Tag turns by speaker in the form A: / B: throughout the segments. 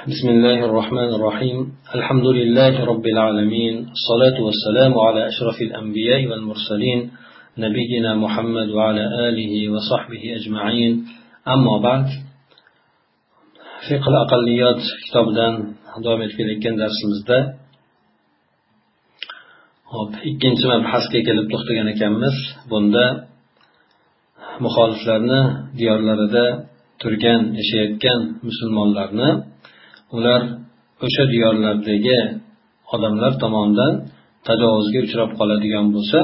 A: بسم الله الرحمن الرحيم الحمد لله رب العالمين الصلاة والسلام على أشرف الأنبياء والمرسلين نبينا محمد وعلى آله وصحبه أجمعين أما بعد فقه الأقليات kitobidan davom etib kelayotgan darsimizda hop ikkinchi mabhasga kelib to'xtagan ekanmiz bunda muxoliflarni diyorlarida turgan yashayotgan musulmonlarni ular o'sha diyorlardagi odamlar tomonidan tajovuzga uchrab qoladigan bo'lsa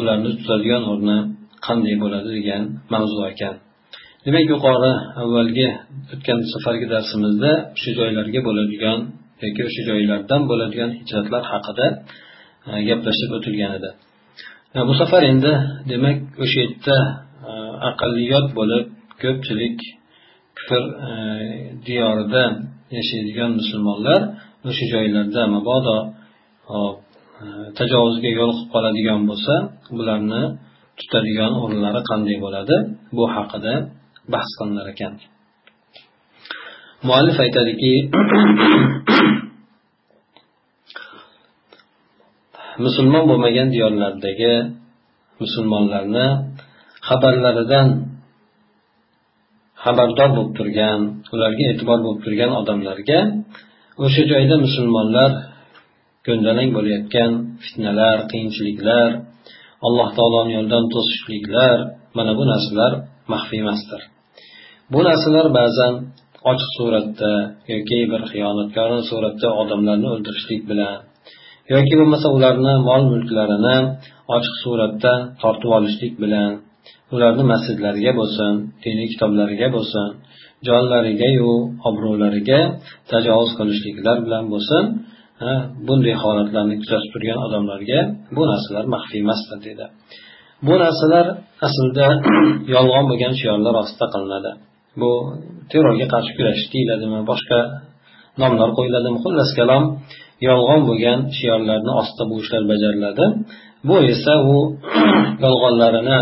A: ularni tutadigan o'rni qanday bo'ladi degan mavzu ekan. Demak yuqori avvalgi o'tgan safargi darsimizda o'sha joylarga bo'ladigan yoki o'sha joylardan bo'ladigan hijratlar haqida gaplashib o'tilgan edi. Bu safar endi demak o'sha yerda aqlliyot bo'lib ko'pchilik kufr e, diyorida yashaydigan musulmonlar o'sha joylarda mabodo e, tajovuzga yo'l qoladigan bo'lsa bularni tutadigan o'rinlari qanday bo'ladi? Bu haqida bahs qilinar ekan. Muallif aytadiki musulmon bo'lmagan diyorlardagi musulmonlarni xabarlaridan xabardor bo'lib turgan ularga e'tibor bo'lib turgan odamlarga o'sha joyda musulmonlar ko'ndalang bo'layotgan fitnalar qiyinchiliklar alloh taoloni yo'lidan to'sishliklar mana bu narsalar maxfiy emasdir. Bu narsalar ba'zan ochiq suratda yoki bir xiyonatkorona suratda odamlarni o'ldirishlik bilan yoki bo'lmasa ularni mol mulklarini ochiq suratda tortib olishlik bilan ularni masjidlariga bo'lsin diniy kitoblariga bo'lsin jonlarigayu obro'lariga tajovuz qilishliklar bilan bo'lsin bunday holatlarni kuzatib turgan odamlarga bu narsalar maxfiy emasdir dedi bu narsalar aslida yolg'on bo'lgan shiorlar ostida qilinadi. Bu terrorga qarshi kurashish deyiladimi boshqa nomlar qo'yiladimi xullas kalom yolg'on bo'lgan shiorlarni ostida bu ishlar bajariladi. Bu esa u yolg'onlarini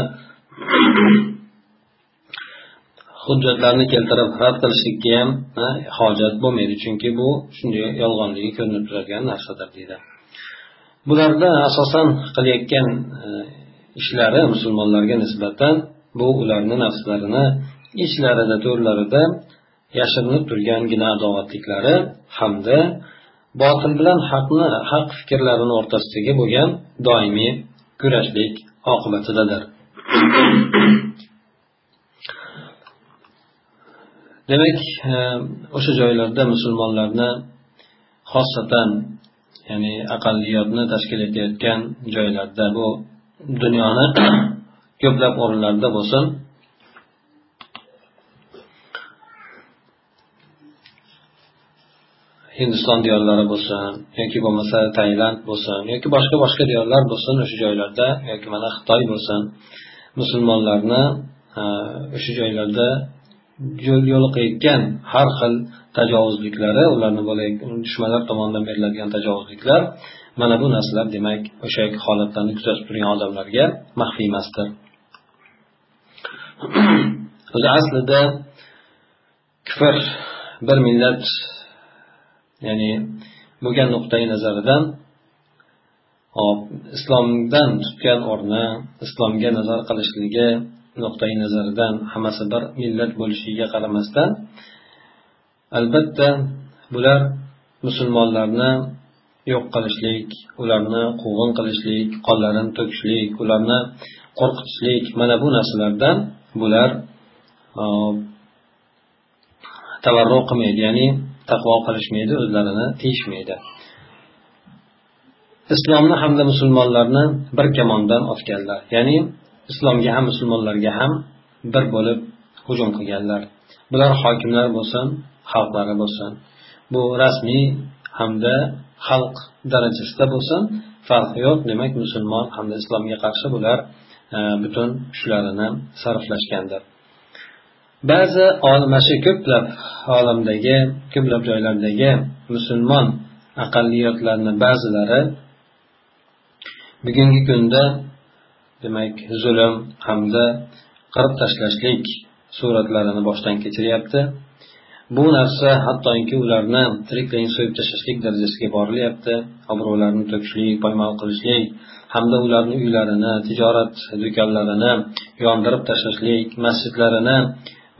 A: hujjatlarni keltirib rad qilishlikka ham hojat bo'lmaydi. Chunki bu shunday yolg'onligi ko'rinib turadigan narsadir deydi. Bularda asosan qilayotgan e, ishlari musulmonlarga nisbatan bu ularni nafslarini ichlarida to'rlarida yashirinib turgangina adovatliklari hamda botil bilan haqni haq fikrlarini o'rtasidagi bo'lgan doimiy kurashlik oqibatidadir. Demak e, o'sha joylarda musulmonlarni xosatan ya'ni aqalliyotni tashkil etayotgan joylarda bu dunyoni ko'plab o'rinlarda bo'lsin. Hindiston diyorlari bo'lsin yoki bo'lmasa tailand bo'lsin yoki boshqa boshqa diyorlar bo'lsin o'sha joylarda yoki mana xitoy bo'lsin. Musulmonlarni o'sha joylarda yo'liqayotgan har xil tajovuzliklari ularni dushmanlar tomonidan beriladigan tajovuzliklar mana bu narsalar demak o'sha holatlarni kuzatib turgan odamlarga maxfiy emasdir. O'zi aslida kufr bir millat ya'ni bo'lgan nuqtai nazaridan hop islomdan tutgan o'rni islomga nazar qilishligi nuqtai nazaridan hammasi bir millat bo'lishiga qaramasdan albatta bular musulmonlarni yo'q qilishlik ularni quvg'in qilishlik qonlarini to'kishlik ularni qo'rqitishlik mana bu narsalardan bular tavarruq qilmaydi ya'ni taqvo qilishmaydi o'zlarini tiyishmaydi. Islomni hamda musulmonlarni bir kamondan otganlar. Ya'ni islomga ham musulmonlarga ham bir bo'lib hujum qilganlar. Bular hokimlar bo'lsin xalqlari bo'lsin. Bu rasmiy hamda xalq darajasida bo'lsin. Farqi yo'q demak musulmon hamda islomga qarshi bular e, butun kuchlarini sarflashgandir. Ba'zi mana shu ko'plab olamdagi ko'plab joylardagi musulmon aqalliyotlarni ba'zilari bugungi kunda demak zulm hamda qirib tashlashlik suratlarini boshdan kechiryapti. Bu narsa hattoki ularni tiriklayin so'yib tashlashlik darajasiga borilyapti. Obro'larini to'kishlik poymol qilishlik hamda ularni uylarini tijorat do'konlarini yondirib tashlashlik masjidlarini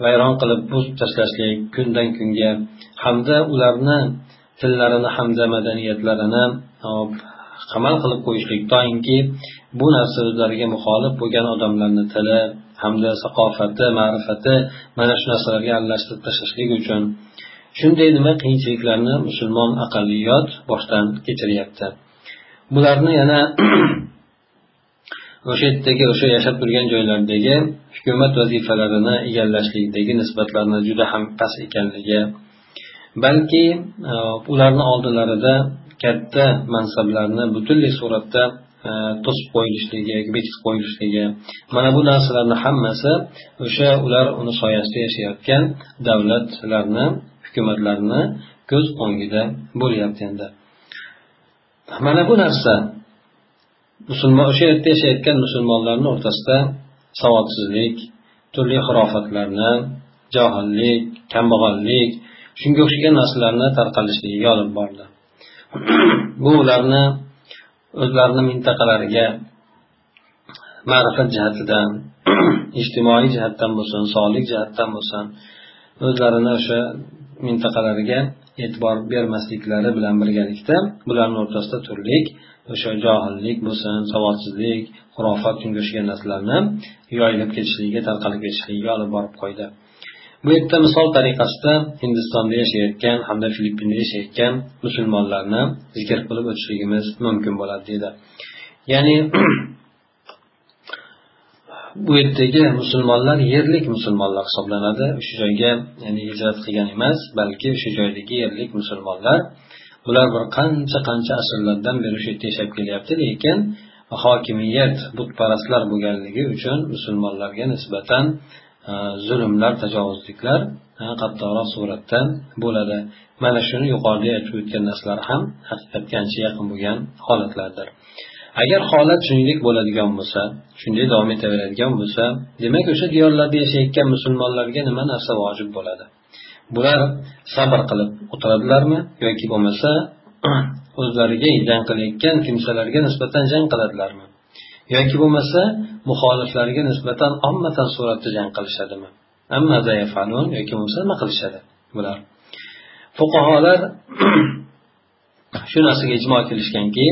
A: vayron qilib buzib tashlashlik kundan kunga hamda ularni tillarini hamda madaniyatlarini qamal qilib qo'yishlik. Toinki bu narsa o'zlariga muxolif bo'lgan odamlarni tili hamda saqofati ma'rifati mana shu narsalarga aralashtirib tashlashlik uchun shunday nima qiyinchiliklarni musulmon aqalliyot boshdan kechiryapti. Bularni yana o'sha yerdagi o'sha yashab turgan joylardagi hukumat vazifalarini egallashlikdagi nisbatlarni juda ham past ekanligi balki e, ularni oldilarida katta mansablarni butunlay suratda e, to'sib qo'yilishligi bekitib qo'yilishligi mana bu narsalarni hammasi o'sha ular uni soyasida yashayotgan davlatlarni hukumatlarni ko'z o'ngida bo'lyapti endi. Mana bu narsa musulmon o'sha yerda yashayotgan musulmonlarni o'rtasida savodsizlik turli xurofatlarni johillik kambag'allik shunga o'xshagan narsalarni tarqalishligiga olib bordi. bu ularni o'zlarini mintaqalariga ma'rifat jihatidan ijtimoiy jihatdan bo'lsin sog'lik jihatdan bo'lsin o'zlarini o'sha mintaqalariga e'tibor bermasliklari bilan birgalikda bularni o'rtasida turli o'sha johillik bo'lsin savodsizlik xurofot shunga o'xshagan narsalarni yoyilib ketishligiga tarqalib ketishligiga olib borib qo'ydi. Bu yerda misol tariqasida hindistonda yashayotgan hamda filippinda yashayotgan musulmonlarni zikr qilib o'tishligimiz mumkin bo'ladi deydi. Ya'ni bu yerdagi musulmonlar yerlik musulmonlar hisoblanadi. O'sha joyga ya'ni hijrat qilgan emas balki o'sha joydagi yerlik musulmonlar bular bir qancha qancha asrlardan beri o'sha yerda yashab kelyapti lekin hokimiyat butparastlar bo'lganligi uchun musulmonlarga nisbatan Э, zulmlar tajovuzliklar э, qattiqroq suratda bo'ladi. Mana shuni yuqorida aytib o'tgan narsalar ham haqiqatga ancha yaqin bo'lgan holatlardir. Agar holat shuningdek bo'ladigan bo'lsa shunday davom etaveradigan bo'lsa demak o'sha diyorlarda yashayotgan musulmonlarga nima narsa vojib bo'ladi? Bular sabr qilib o'tiradilarmi yoki bo'lmasa o'zlariga jang qilayotgan kimsalarga nisbatan jang qiladilarmi? Yoki bo'lmasa muxoliflarga nisbatan ommatan suratda jang qilishadimi? Yoki bo'lmasa nima qilishadi bular? Fuqarolar shu narsaga ijmo kelishganki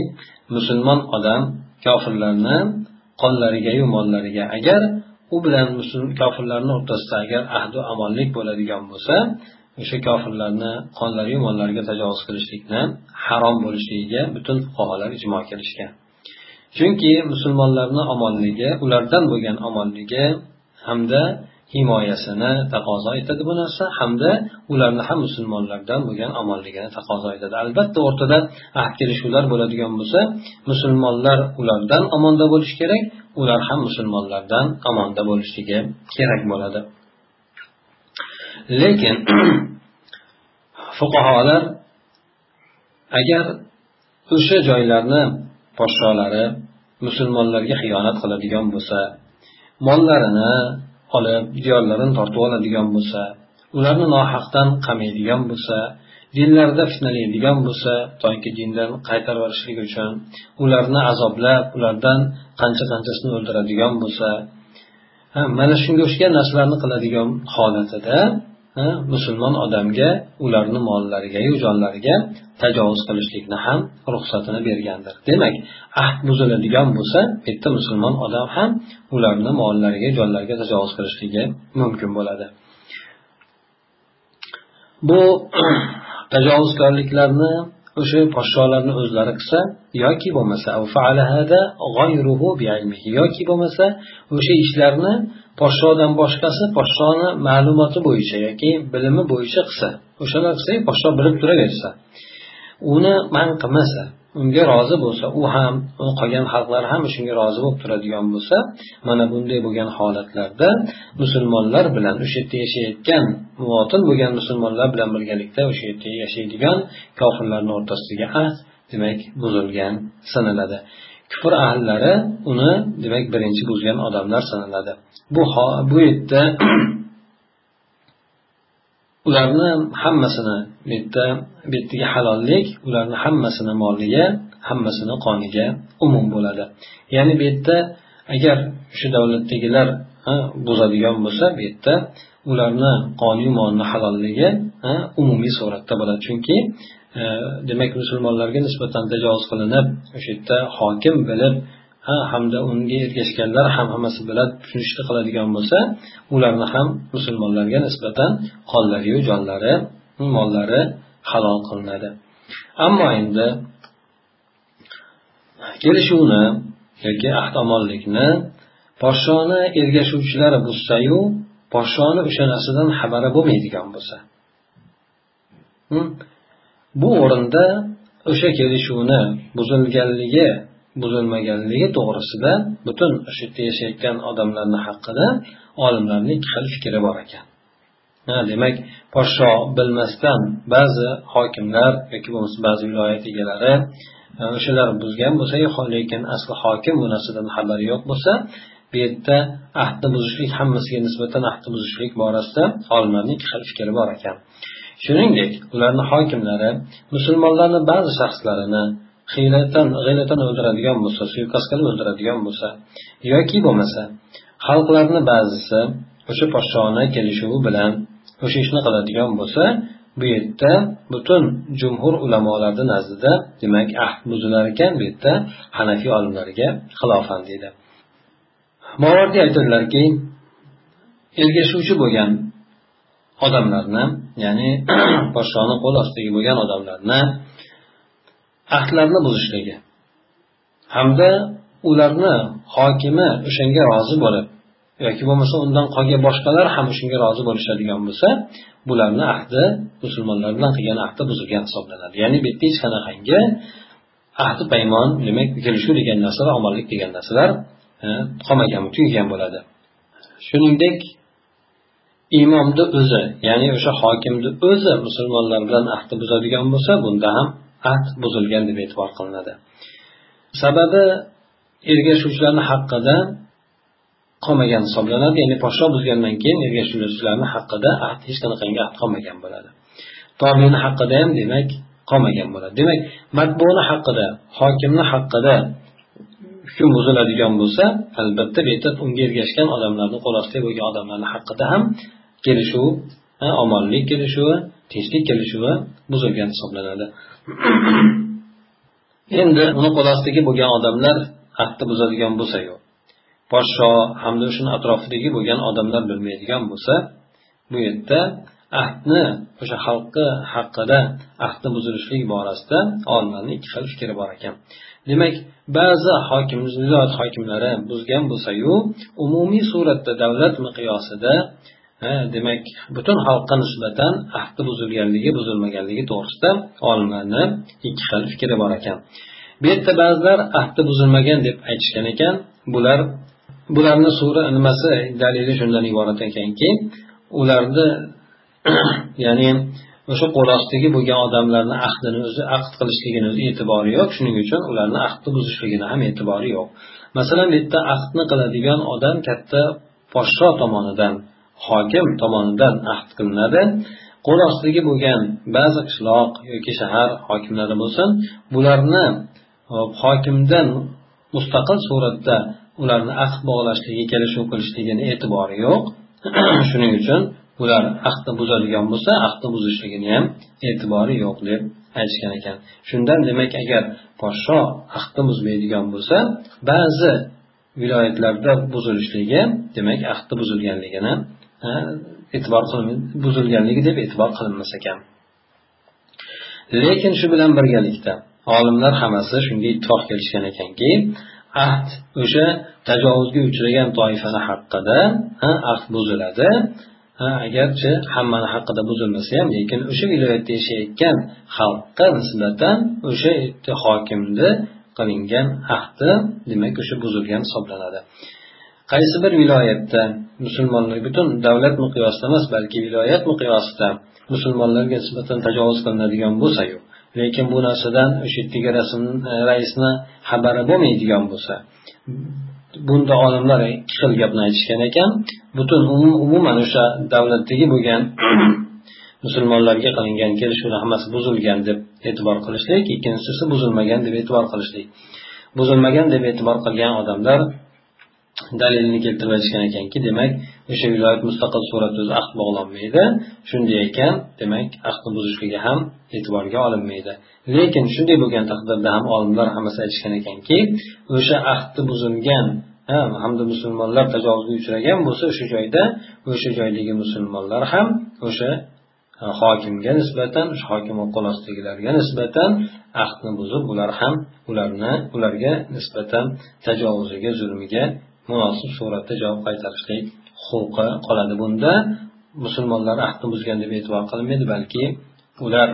A: musulmon odam kofirlarni qonlarigayu mollariga agar u bilan kofirlarni o'rtasida agar ahdu amonlik bo'ladigan bo'lsa o'sha kofirlarni qonlariyu mollariga tajovuz qilishlikni harom bo'lishligiga butun fuqarolar ijmo kelishgan. Chunki musulmonlarni omonligi ulardan bo'lgan omonligi hamda himoyasini taqozo etadi bu narsa hamda ularni ham musulmonlardan bo'lgan omonligini taqozo etadi. Albatta o'rtada ahd kelishuvlar bo'ladigan bo'lsa musulmonlar ulardan omonda bo'lishi kerak ular ham musulmonlardan omonda bo'lishligi kerak bo'ladi. Lekin fuqarolar agar o'sha joylarni podsholari musulmonlarga xiyonat qiladigan bo'lsa mollarini olib diyorlarini tortib oladigan bo'lsa ularni nohaqdan qamaydigan bo'lsa dinlarida fitnalaydigan bo'lsa toki dindan qaytarib yuborishlik uchun ularni azoblab ulardan qancha qanchasini o'ldiradigan bo'lsa mana shunga o'xshagan narsalarni qiladigan holatida musulmon odamga ularni mollarigayu jonlariga tajovuz qilishlikni ham ruxsatini bergandir. Demak ahd buziladigan bo'lsa bitta yerda musulmon odam ham ularni mollariga jonlariga tajovuz qilishligi mumkin bo'ladi. Bu tajovuzkorliklarni o'sha podsholarni o'zlari qilsa yoki bo'lmasa yoki bo'lmasa o'sha ishlarni podshodan boshqasi podshoni ma'lumoti bo'yicha yoki bilimi bo'yicha qilsa o'shalar qilsa podsho bilib turaversa uni man qilmasa unga rozi bo'lsa u ham qolgan xalqlar ham shunga rozi bo'lib turadigan bo'lsa mana bunday bo'lgan holatlarda musulmonlar bilan o'sha yerda yashayotgan muvotin bo'lgan musulmonlar bilan birgalikda o'sha yerda yashaydigan kofirlarni o'rtasidagi ahd demak buzilgan sanaladi. Kufr ahllari uni demak birinchi buzgan odamlar sanaladi. Bu bu yerda ularni hammasini bu yerda bu yerdagi halollik ularni hammasini moliga hammasini qoniga umum bo'ladi. Ya'ni bu yerda agar shu davlatdagilar buzadigan bo'lsa bu yerda ularni qoniy molni halolligi umumiy suratda bo'ladi. Chunki e, demak musulmonlarga nisbatan tajovuz qilinib o'sha yerda hokim bilib ha hamda unga ergashganlar ham hammasi bilan tushunishni qiladigan bo'lsa ularni ham musulmonlarga nisbatan qonlariyu jonlari mollari halol qilinadi. Ammo endi kelishuvni yoki ahd omonlikni podshoni ergashuvchilar buzsayu podshoni o'sha narsadan xabari bo'lmaydigan bo'lsa. Hm? Bu o'rinda o'sha kelishuvni buzilganligi buzilmaganligi to'g'risida butun o'sha yerda yashayotgan odamlarni haqida olimlarni ikki xil fikri bor ekan. Demak podsho bilmasdan ba'zi hokimlar yoki bo'lmasa ba'zi viloyat egalari o'shalar buzgan bo'lsa lekin asli hokim bu narsadan xabari yo'q bo'lsa bu yerda ahdni buzishlik hammasiga nisbatan ahdni buzishlik borasida olimlarni ikki xil fikri bor ekan. Shuningdek ularni hokimlari musulmonlarni ba'zi shaxslarini hiylatan g'aylatan o'ldiradigan bo'lsa suiqasdga o'ldiradigan bo'lsa yoki bo'lmasa xalqlarni ba'zisi o'sha podshoni kelishuvi bilan o'sha ishni qiladigan bo'lsa bu yerda butun jumhur ulamolarni nazdida demak ahd buzilar ekan bu yerda hanafiy olimlariga xilofan deydi. Movardiy aytadilarki ergashuvchi bo'lgan odamlarni ya'ni podshoni qo'l ostidagi bo'lgan odamlarni ahdlarni buzishligi. Hamda ularni hokimi o'shanga rozi bo'lib yoki bo'lmasa undan qolgan boshqalar ham shunga rozi bo'lishadigan bo'lsa bularni ahdi musulmonlar bilan qilgan ahdi buzilgan hisoblanadi. Ya'ni bu yerda hech qanaqangi ahdi paymon demak kelishuv degan narsalar omonlik degan narsalar e, qolmagan tugagan bo'ladi. Shuningdek imomni o'zi ya'ni o'sha hokimni o'zi musulmonlar bilan ahdi buzadigan bo'lsa bunda ham ahd buzilgan deb e'tibor qilinadi. Sababi ergashuvchilarni haqqida qolmagan hisoblanadi. Ya'ni podsho buzgandan keyin ergashuvchilarni haqqida ahd hech qanaqangi ahd qolmagan bo'ladi. Tobini haqida ham demak qolmagan bo'ladi. Demak matbuni haqida hokimni haqida hukm buziladigan bo'lsa albatta bu yerda unga ergashgan odamlarni qo'l ostida bo'lgan odamlarni haqida ham kelishuv omonlik kelishuvi tinchlik kelishuvi buzilgan hisoblanadi. endi uni qo'l ostidagi bo'lgan odamlar ahdni buzadigan bo'lsa yo podsho hamda o'shani atrofidagi bo'lgan odamlar bilmaydigan bo'lsa bu yerda ahdni o'sha xalqi haqida ahdni buzilishlik borasida olimlarni ikki xil fikri bor ekan. Demak ba'zi hokim viloyat hokimlari buzgan bo'lsayu umumiy suratda davlat miqyosida demak butun xalqqa nisbatan ahdi buzilganligi buzilmaganligi to'g'risida olimlarni ikki xil fikri bor ekan. Bu yerda ba'zilar ahdi buzilmagan deb aytishgan ekan. Bular bularni sura nimasi dalili shundan iborat ekanki ularni ya'ni o'sha qo'l ostidagi bo'lgan odamlarni ahdini o'zi aqd qilishligini o'zi e'tibori yo'q. Shuning uchun ularni ahdni buzishligini ham e'tibori yo'q. Masalan bu yerda ahdni qiladigan odam katta podsho tomonidan hokim tomonidan ahd qilinadi. Qo'l ostidagi bo'lgan ba'zi qishloq yoki shahar hokimlari bo'lsin bularni e, hokimdan mustaqil suratda ularni ahd bog'lashligi kelishuv qilishligini e'tibori yo'q. Shuning uchun ular ahdni buzadigan bo'lsa ahdni buzishligini ham e'tibori yo'q deb aytishgan ekan. Shundan demak agar podsho ahdni buzmaydigan bo'lsa ba'zi viloyatlarda buzilishligi demak ahdi buzilganligini e'tibor buzilganligi deb e'tibor qilinmas ekan. Lekin shu bilan birgalikda olimlar hammasi shunga ittifoq kelishgan ekanki ahd o'sha tajovuzga uchragan toifani haqida ahd buziladi. Agarchi hammani haqida buzilmasa ham lekin o'sha viloyatda yashayotgan xalqqa nisbatan o'sha hokimni qilingan ahdi demak o'sha buzilgan hisoblanadi. Qaysi bir viloyatda musulmonlar butun davlat miqyosida emas balki viloyat miqyosida musulmonlarga nisbatan tajovuz qilinadigan bo'lsayu lekin bu narsadan o'sha yerdagi e, raisni xabari bo'lmaydigan bo'lsa bunda olimlar ikki xil gapni aytishgan ekan. Butun umuman o'sha davlatdagi bo'lgan musulmonlarga qilingan kelishuvni hammasi buzilgan deb e'tibor qilishlik ikkinchisi buzilmagan deb e'tibor qilishlik. Buzilmagan deb e'tibor qilgan odamlar dalilini keltirib aytishgan ekanki demak o'sha viloyat mustaqil suratda o'zi ahd bog'lanmaydi. Shunday ekan demak ahdni buzishligi ham e'tiborga olinmaydi. Lekin shunday bo'lgan taqdirda ham olimlar hammasi aytishgan ekanki o'sha ahdni buzilgan hamda musulmonlar tajovuzga uchragan bo'lsa o'sha joyda o'sha joydagi musulmonlar ham o'sha hokimga nisbatan o'sha hokim qo'l ostidagilarga nisbatan ahdni buzib ular ham ularni ularga nisbatan tajovuziga zulmiga munosib suratda javob qaytarishlik huquqi qoladi. Bunda musulmonlar ahdni buzgan deb e'tibor qilinmaydi balki ular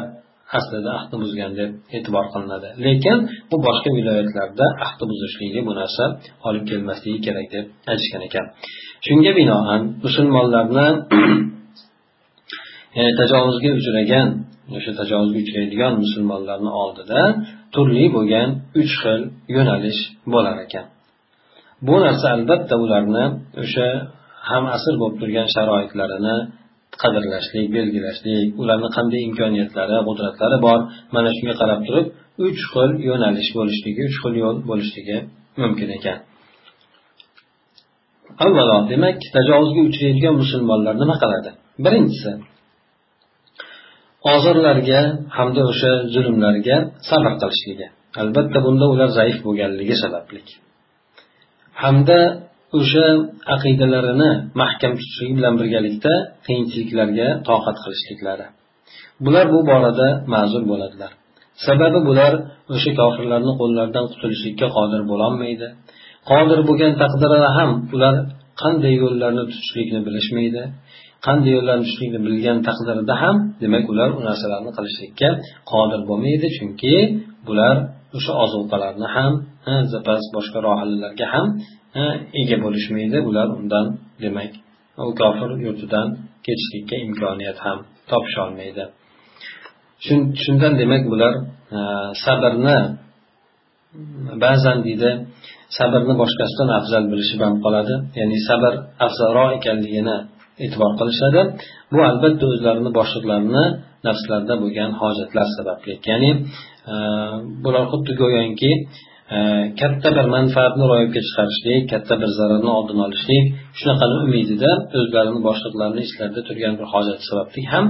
A: aslida ahdni buzgan deb e'tibor qilinadi. Lekin bu boshqa viloyatlarda ahdni buzishligi bu narsa olib kelmasligi kerak deb aytishgan ekan. Shunga binoan musulmonlarni tajovuzga uchragan o'sha tajovuzga uchraydigan musulmonlarni oldida turli bo'lgan uch xil yo'nalish bo'lar ekan. Bu narsa albatta ularni o'sha ham asr bo'lib turgan sharoitlarini qadrlashlik belgilashlik ularni qanday imkoniyatlari qudratlari bor mana shunga qarab turib uch xil yo'nalish bo'lishligi uch xil yo'l bo'lishligi mumkin ekan. Avvalo demak tajovuzga uchraydigan musulmonlar nima qiladi? Birinchisi ozorlarga hamda o'sha zulmlarga sabr qilishligi. Albatta bunda ular zaif bo'lganligi sababli hamda o'sha aqidalarini mahkam tutishligi bilan birgalikda qiyinchiliklarga toqat qilishliklari. Bular bu borada ma'zur bo'ladilar. Sababi bular o'sha kofirlarni qo'llaridan qutulishlikka qodir bo'lolmaydi. Qodir bo'lgan taqdirda ham ular qanday yo'llarni tutishlikni bilishmaydi qanday yo'llarni tutishlikni bilgan taqdirda ham demak ular u narsalarni qilishlikka qodir bo'lmaydi. Chunki bular o'sha ozuqalarni ham zapas boshqa rohillarga ham ega bo'lishmaydi. Ular undan demak u kofir yurtidan ketishlikka imkoniyat ham topisholmaydi shundan demak bular sabrni ba'zan deydi sabrni boshqasidan afzal bilishib ham qoladi. Ya'ni sabr afzalroq ekanligini e'tibor qilishadi. Bu albatta o'zlarini boshliqlarini nafslarida bo'lgan hojatlar sababli. Ya'ni bular xuddi go'yoki e, katta bir manfaatni ro'yobga chiqarishlik katta bir zararni oldini olishlik shunaqani umidida o'zlarini boshliqlarini ichlarida turgan bir hojat sababli ham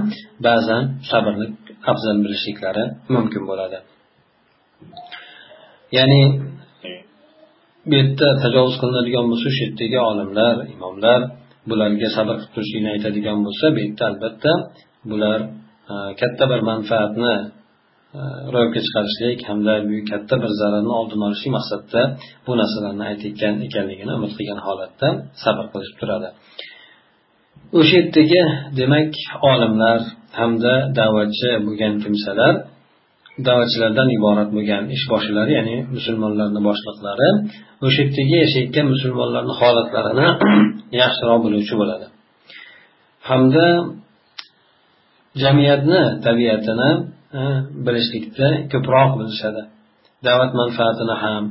A: ba'zan sabrni afzal bilishliklari mumkin bo'ladi. Ya'ni bu yerda tajovuz qilinadigan bo'lsa shu yerdagi olimlar imomlar bularga sabr qilib turishlikni aytadigan bo'lsa bu yerda albatta bular e, katta bir manfaatni ro'yobga chiqarishlik hamda buyuk katta bir zararni oldini olishlik maqsadida bu narsalarni aytayotgan ekanligini umid qilgan holatda sabr qilishib turadi. O'sha yerdagi demak olimlar hamda da'vatchi bo'lgan kimsalar da'vatchilardan iborat bo'lgan ish boshchilari ya'ni musulmonlarni boshliqlari o'sha yerdagi yashayotgan musulmonlarni holatlarini yaxshiroq biluvchi bo'ladi. Hamda jamiyatni tabiatini bilishlikda ko'proq bilishadi da'vat manfaatini ham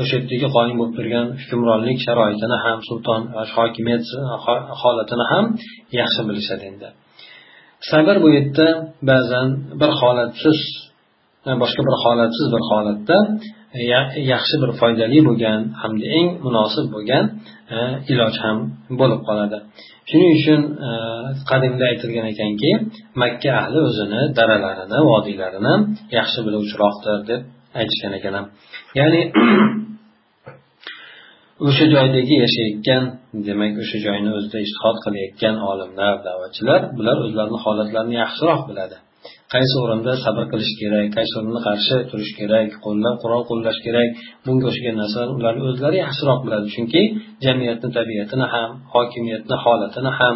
A: o'sha yerdagi qoyim bo'lib turgan hukmronlik sharoitini ham sulton hokimiyat holatini ham yaxshi bilishadi endi. Sabr bu yerda ba'zan bir holatsiz boshqa bir holatsiz bir holatda yaxshi bir foydali bo'lgan hamda eng munosib bo'lgan e, iloj ham bo'lib qoladi. Shuning uchun e, qadimda aytilgan ekanki makka ahli o'zini daralarini vodiylarini yaxshi biluvchiroqdir deb aytishgan ekanlar ya'ni o'sha joydagi yashayotgan demak o'sha joyni o'zida ishtihod qilayotgan olimlar da'vatchilar bular o'zlarini holatlarini yaxshiroq biladi. Qaysi o'rinda sabr qilish kerak qaysi o'rinda qarshi turish kerak qo'ldan qurol qo'llash kerak bunga o'xshagan narsalar ular o'zlari yaxshiroq biladi. Chunki jamiyatni tabiatini ham hokimiyatni holatini ham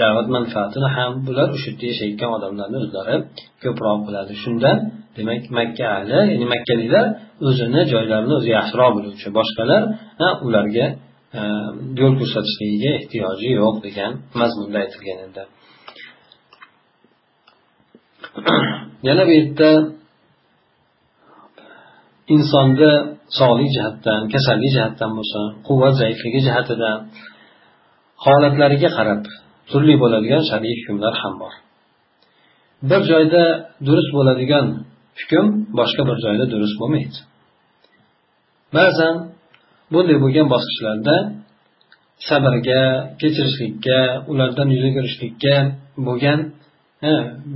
A: da'vat manfaatini ham bular o'sha yerda yashayotgan odamlarni o'zlari ko'proq biladi. Shunda demak makka ahli ya'ni makkaliklar o'zini joylarini o'zi yaxshiroq biluvchi. Boshqalar ularga yo'l ko'rsatishligiga ehtiyoji yo'q degan mazmunda aytilgan edi. yana bu yerda insonda sog'lik jihatdan kasallik jihatdan bo'lsin quvvat zaifligi jihatidan holatlariga qarab turli bo'ladigan shar'iy hukmlar ham bor. Bir joyda durust bo'ladigan hukm boshqa bir joyda durust bo'lmaydi. Ba'zan bunday bo'lgan bosqichlarda sabrga kechirishlikka ulardan yuz o'girishlikka bo'lgan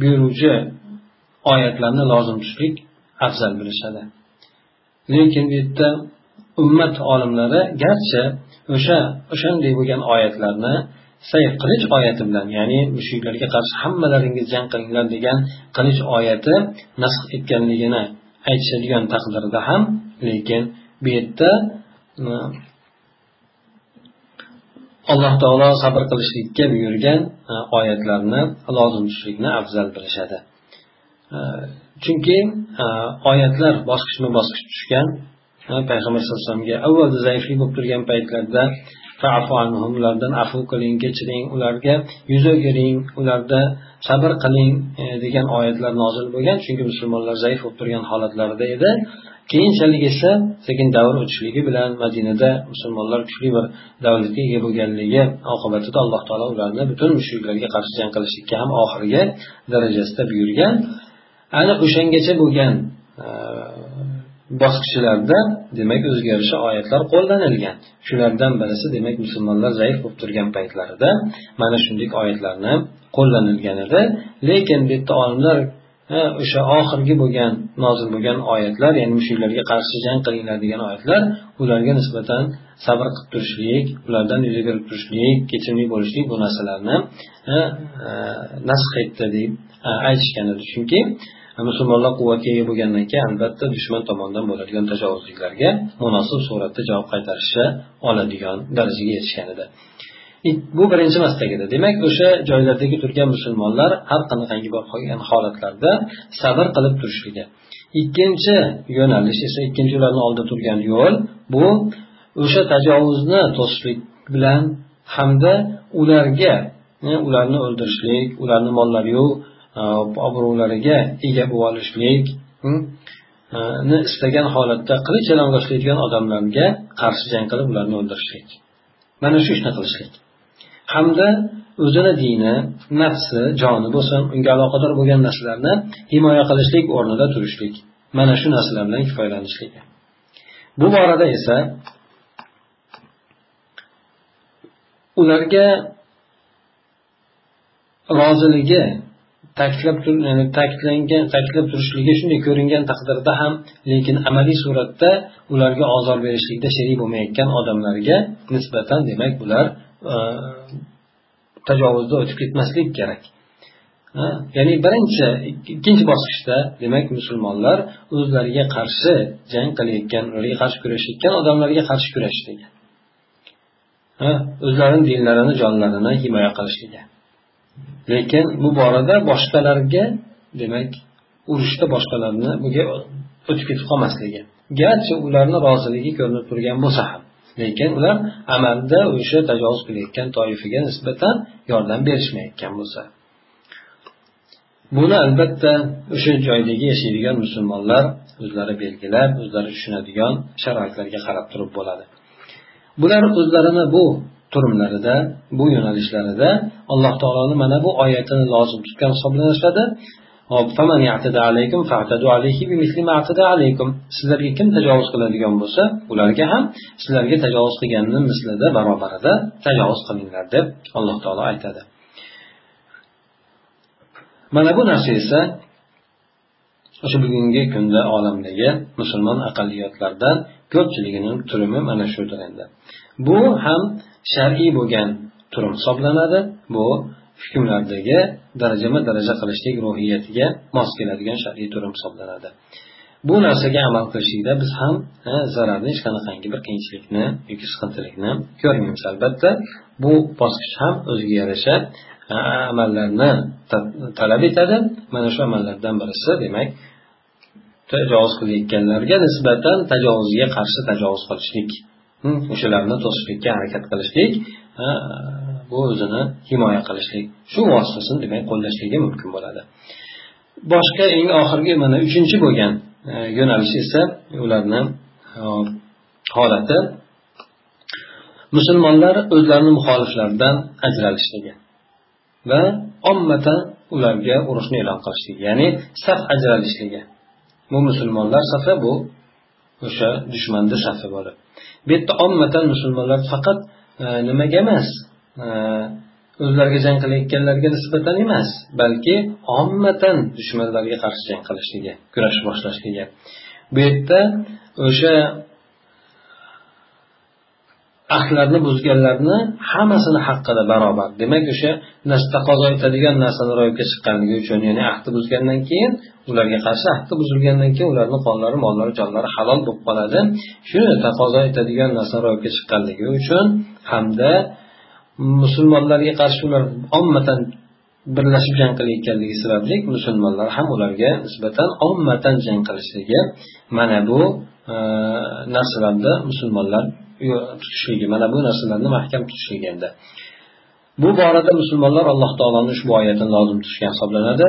A: buyuruvchi oyatlarni lozim tutishlik afzal bilishadi. Lekin bu yerda ummat olimlari garchi o'sha o'shanday bo'lgan oyatlarni sayf qilich oyati bilan ya'ni mushriklarga qarshi hammalaringiz jang qilinglar degan qilich oyati nasx etganligini aytishadigan taqdirda ham lekin bu yerda alloh taolo sabr qilishlikka buyurgan e, oyatlarni lozim tutishlikni afzal bilishadi e, chunki e, oyatlar bosqichma bosqich tushgan payg'ambar sallallohu alayhi vasallamga avvalda zaiflik bo'lib turgan paytlarda ulardan afu qiling kechiring ularga yuz o'giring ularda sabr qiling degan oyatlar nozil bo'lgan. Chunki musulmonlar zaif bo'lib turgan holatlarida edi. Keyinchalik esa sekin davr o'tishligi bilan madinada musulmonlar kuchli bir davlatga ega bo'lganligi oqibatida alloh taolo ularni butun mushriklarga qarshi jang qilishlikka ham oxirgi darajasida buyurgan. Ana o'shangacha bo'lgan e, bosqichlarda demak o'zgarishi oyatlar qo'llanilgan. Shulardan birisi demak musulmonlar zaif bo'lib turgan paytlarida mana shunday oyatlarni qo'llanilgan edi. Lekin bu yerda olimlar o'sha oxirgi bo'lgan nozil bo'lgan oyatlar ya'ni mushuklarga qarshi jang qilinglar degan oyatlar ularga nisbatan sabr qilib turishlik ulardan yuz berib turishlik kechirimli bo'lishlik bu narsalarni e, nasx etdi deb e, aytishgan edi chunki e, musulmonlar quvvatga ega bo'lgandan keyin albatta dushman tomonidan bo'ladigan tajovuzliklarga munosib suratda javob qaytarishi oladigan darajaga yetishgan edi. Bu birinchi mastak edi demak o'sha joylardagi turgan musulmonlar har qanaqangi bo'lgan holatlarda sabr qilib turishligi ikkinchi yo'nalish esa ikkinchi ularni oldida turgan yo'l bu o'sha tajovuzni to'sishlik bilan hamda ularga e, ularni o'ldirishlik ularni mollariyu e, obro'lariga ega bo'lib olishlik hmm, e, istagan holatda qilich yalang'ochlaydigan odamlarga qarshi jang qilib ularni o'ldirishlik. Mana shu ishni qilishlik. Hamda o'zini dini nafsi joni bo'lsin unga aloqador bo'lgan narsalarni himoya qilishlik o'rnida turishlik mana shu narsalar bilan kifoyalanishlik. Bu borada esa ularga roziligi ta'kidlab ta'kidlangan ta'kidlab turishligi shunday ko'ringan taqdirda ham lekin amaliy suratda ularga ozor berishlikda sherik bo'lmayotgan odamlarga nisbatan demak bular tajovuzda o'tib ketmaslik kerak. Ya'ni birinchi ikkinchi bosqichda demak musulmonlar o'zlariga qarshi jang qilayotgan ularga qarshi kurashayotgan odamlarga qarshi kurashishligi o'zlarini dinlarini jonlarini himoya qilishligi lekin bu borada boshqalarga demak urushda boshqalarni bunga o'tib ketib qolmasligi garchi ularni roziligi ko'rinib turgan bo'lsa ham. Lekin ular amalda o'sha tajovuz qilayotgan toifaga nisbatan yordam berishmayotgan bo'lsa. Buni albatta o'sha joydagi yashaydigan musulmonlar o'zlari belgilab o'zlari tushunadigan sharoitlarga qarab turib bo'ladi. Bular o'zlarini bu turumlarida bu yo'nalishlarida alloh taoloni mana bu oyatini lozim tutgan hisoblanishadi sizlarga kim tajovuz qiladigan bo'lsa ularga ham sizlarga tajovuz qilganini mislida barobarida tajovuz qilinglar deb alloh taolo aytadi. Mana bu narsa esa o'sha bugungi kunda olamdagi musulmon aqalliyotlardan ko'pchiligini turimi mana shudir endi. Bu ham shar'iy bo'lgan turum hisoblanadi bu hukmlardagi darajama daraja qilishlik ruhiyatiga mos keladigan shar'iy turum hisoblanadi. Bu narsaga amal qilishlikda biz ham zararni hech qanaqangi bir qiyinchilikni yoki siqintilikni ko'rmaymiz. Albatta bu bosqich ham o'ziga yarasha amallarni talab etadi. Mana shu amallardan birisi demak tajovuz qilayotganlarga nisbatan tajovuzga qarshi tajovuz qilishlik hmm, o'shalarni to'sishlikka harakat qilishlik bu o'zini himoya qilishlik. Shu vositasini demak qo'llashligi mumkin bo'ladi. Boshqa eng oxirgi mana uchinchi bo'lgan e, yo'nalish esa ularni e, holati. Musulmonlar o'zlarini muxoliflaridan ajralishligi va ommatan ularga urushni e'lon qilishligi ya'ni saf ajralishligi. Bu musulmonlar safi bu o'sha dushmanni safi bo'lib. Bu yerda ommatan musulmonlar faqat e, nimaga emas o'zlariga jang qilayotganlarga nisbatan emas balki ommatan dushmanlarga qarshi jang qilishligi kurash boshlashligi bu yerda o'sha ahdlarni buzganlarni hammasini haqqida barobar. Demak o'sha taqozo etadigan narsani ro'yobga chiqqanligi uchun ya'ni ahdi buzgandan keyin ularga qarshi ahdi buzilgandan keyin ularni qonlari mollari jonlari halol bo'lib qoladi. Shuni taqozo etadigan narsa ro'yobga chiqqanligi uchun hamda musulmonlarga qarshi ular ommatan birlashib jang qilayotganligi sababli musulmonlar ham ularga nisbatan ommatan jang qilishligi mana bu e, narsalarda musulmonlar tutishligi mana bu narsalarni mahkam tutishligi endi. Bu borada musulmonlar alloh taoloni ushbu oyatini lozim tutishgan hisoblanadi.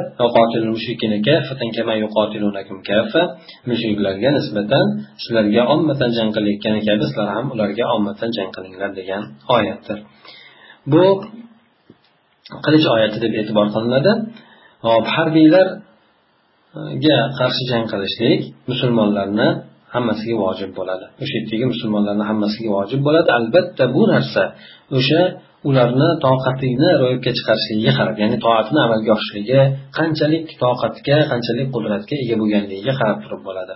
A: Mushriklarga nisbatan sizlarga ommatan jang qilayotgani kabi sizlar ham ularga ommatan jang qilinglar degan oyatdir. Bu qilich oyati deb e'tibor qilinadi. Hop harbiylarga qarshi jang qilishlik musulmonlarni hammasiga vojib bo'ladi. O'sha yerdagi musulmonlarni hammasiga vojib bo'ladi. Albatta bu narsa o'sha ularni toqatini ro'yobga chiqarishligiga qarab ya'ni toatni amalga oshishligi qanchalik toqatga qanchalik qudratga ega bo'lganligiga qarab turib bo'ladi.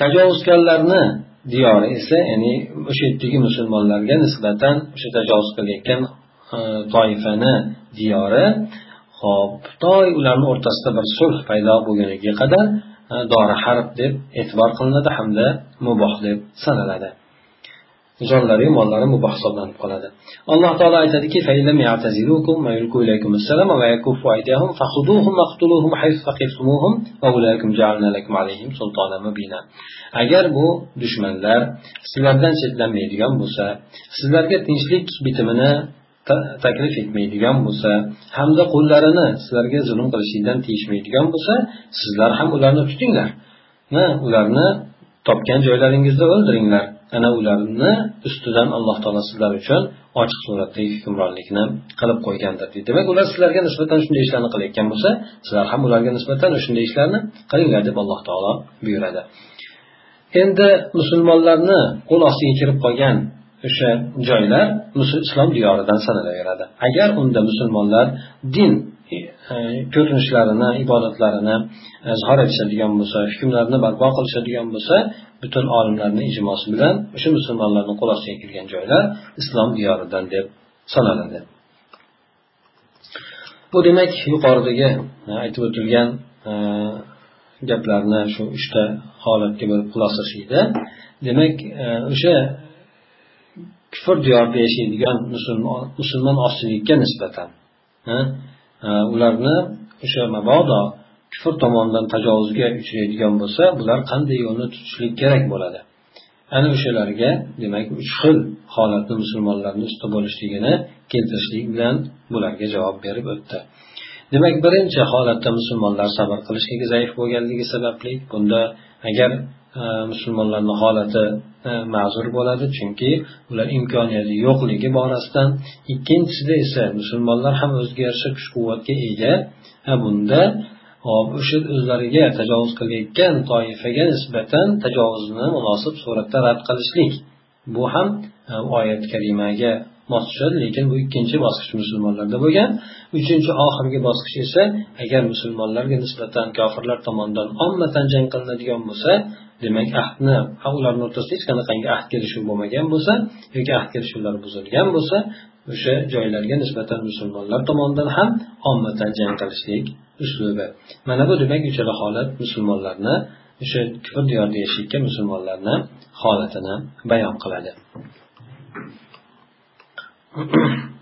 A: Tajovuzkorlarni diyori esa ya'ni o'sha yerdagi musulmonlarga nisbatan o'sha tajovuz qilayotgan e, toifani diyori hop toy ularni o'rtasida bir sulh paydo bo'lguniga qadar e, dori harb deb e'tibor qilinadi hamda muboh deb sanaladi. Jonlari mollari muboh hisoblanib qoladi. Alloh taolo aytadiki agar bu dushmanlar sizlardan chetlanmaydigan bo'lsa sizlarga tinchlik bitimini taklif etmaydigan bo'lsa hamda qo'llarini sizlarga zulm qilishlikdan tiyishmaydigan bo'lsa sizlar ham ularni tutinglar. Ularni topgan joylaringizda o'ldiringlar. Ana ularni ustidan alloh taolo sizlar uchun ochiq suratdagi hukmronlikni qilib qo'ygandir. Deydi demak ular sizlarga nisbatan shunday ishlarni qilayotgan bo'lsa sizlar ham ularga nisbatan shunday ishlarni qilinglar deb alloh taolo buyuradi. Endi musulmonlarni qo'l ostiga kirib qolgan o'sha joylar islom diyoridan sanalaveradi. Agar unda musulmonlar din E, ko'rinishlarini ibodatlarini e, izhor etishadigan bo'lsa hukmlarni barpo qilishadigan bo'lsa butun olimlarni ijmosi bilan o'sha musulmonlarni qo'l ostiga kirgan joylar islom diyoridan deb sanaladi. Bu demak yuqoridagi e, aytib o'tilgan gaplarni shu uchta holatga bo'lib edi demak o'sha kufr diyorida yashaydigan musulmon ozchilikka nisbatan ularni o'sha mabodo kufr tomonidan tajovuzga uchraydigan bo'lsa bular qanday yo'lni tutishlik kerak bo'ladi? Ana o'shalarga demak uch xil holatni musulmonlarni usti bo'lishligini keltirishlik bilan bularga javob berib o'tdi. Demak birinchi holatda musulmonlar sabr qilishligi zaif bo'lganligi sababli bunda agar musulmonlarni holati e, ma'zur bo'ladi. Chunki ular imkoniyati yo'qligi borasidan ikkinchisida esa musulmonlar ham o'ziga yarasha kuch quvvatga ega bunda o'sha o'zlariga tajovuz qilayotgan toifaga nisbatan tajovuzni munosib suratda rad qilishlik. Bu ham e, oyat kalimaga mos tushadi lekin bu ikkinchi bosqich musulmonlarda bo'lgan. Uchinchi oxirgi bosqich esa agar musulmonlarga nisbatan kofirlar tomonidan ommatan jang qilinadigan bo'lsa demak ahdni ularni o'rtasida hech qanaqangi ahd kelishuv bo'lmagan bo'lsa yoki ahd kelishuvlari buzilgan bo'lsa o'sha joylarga nisbatan musulmonlar tomonidan ham ommatan jang qilishlik uslubi. Mana bu demak uchala holat musulmonlarni o'sha kufr diyorida yashayotgan musulmonlarni holatini bayon qiladi. Thank you.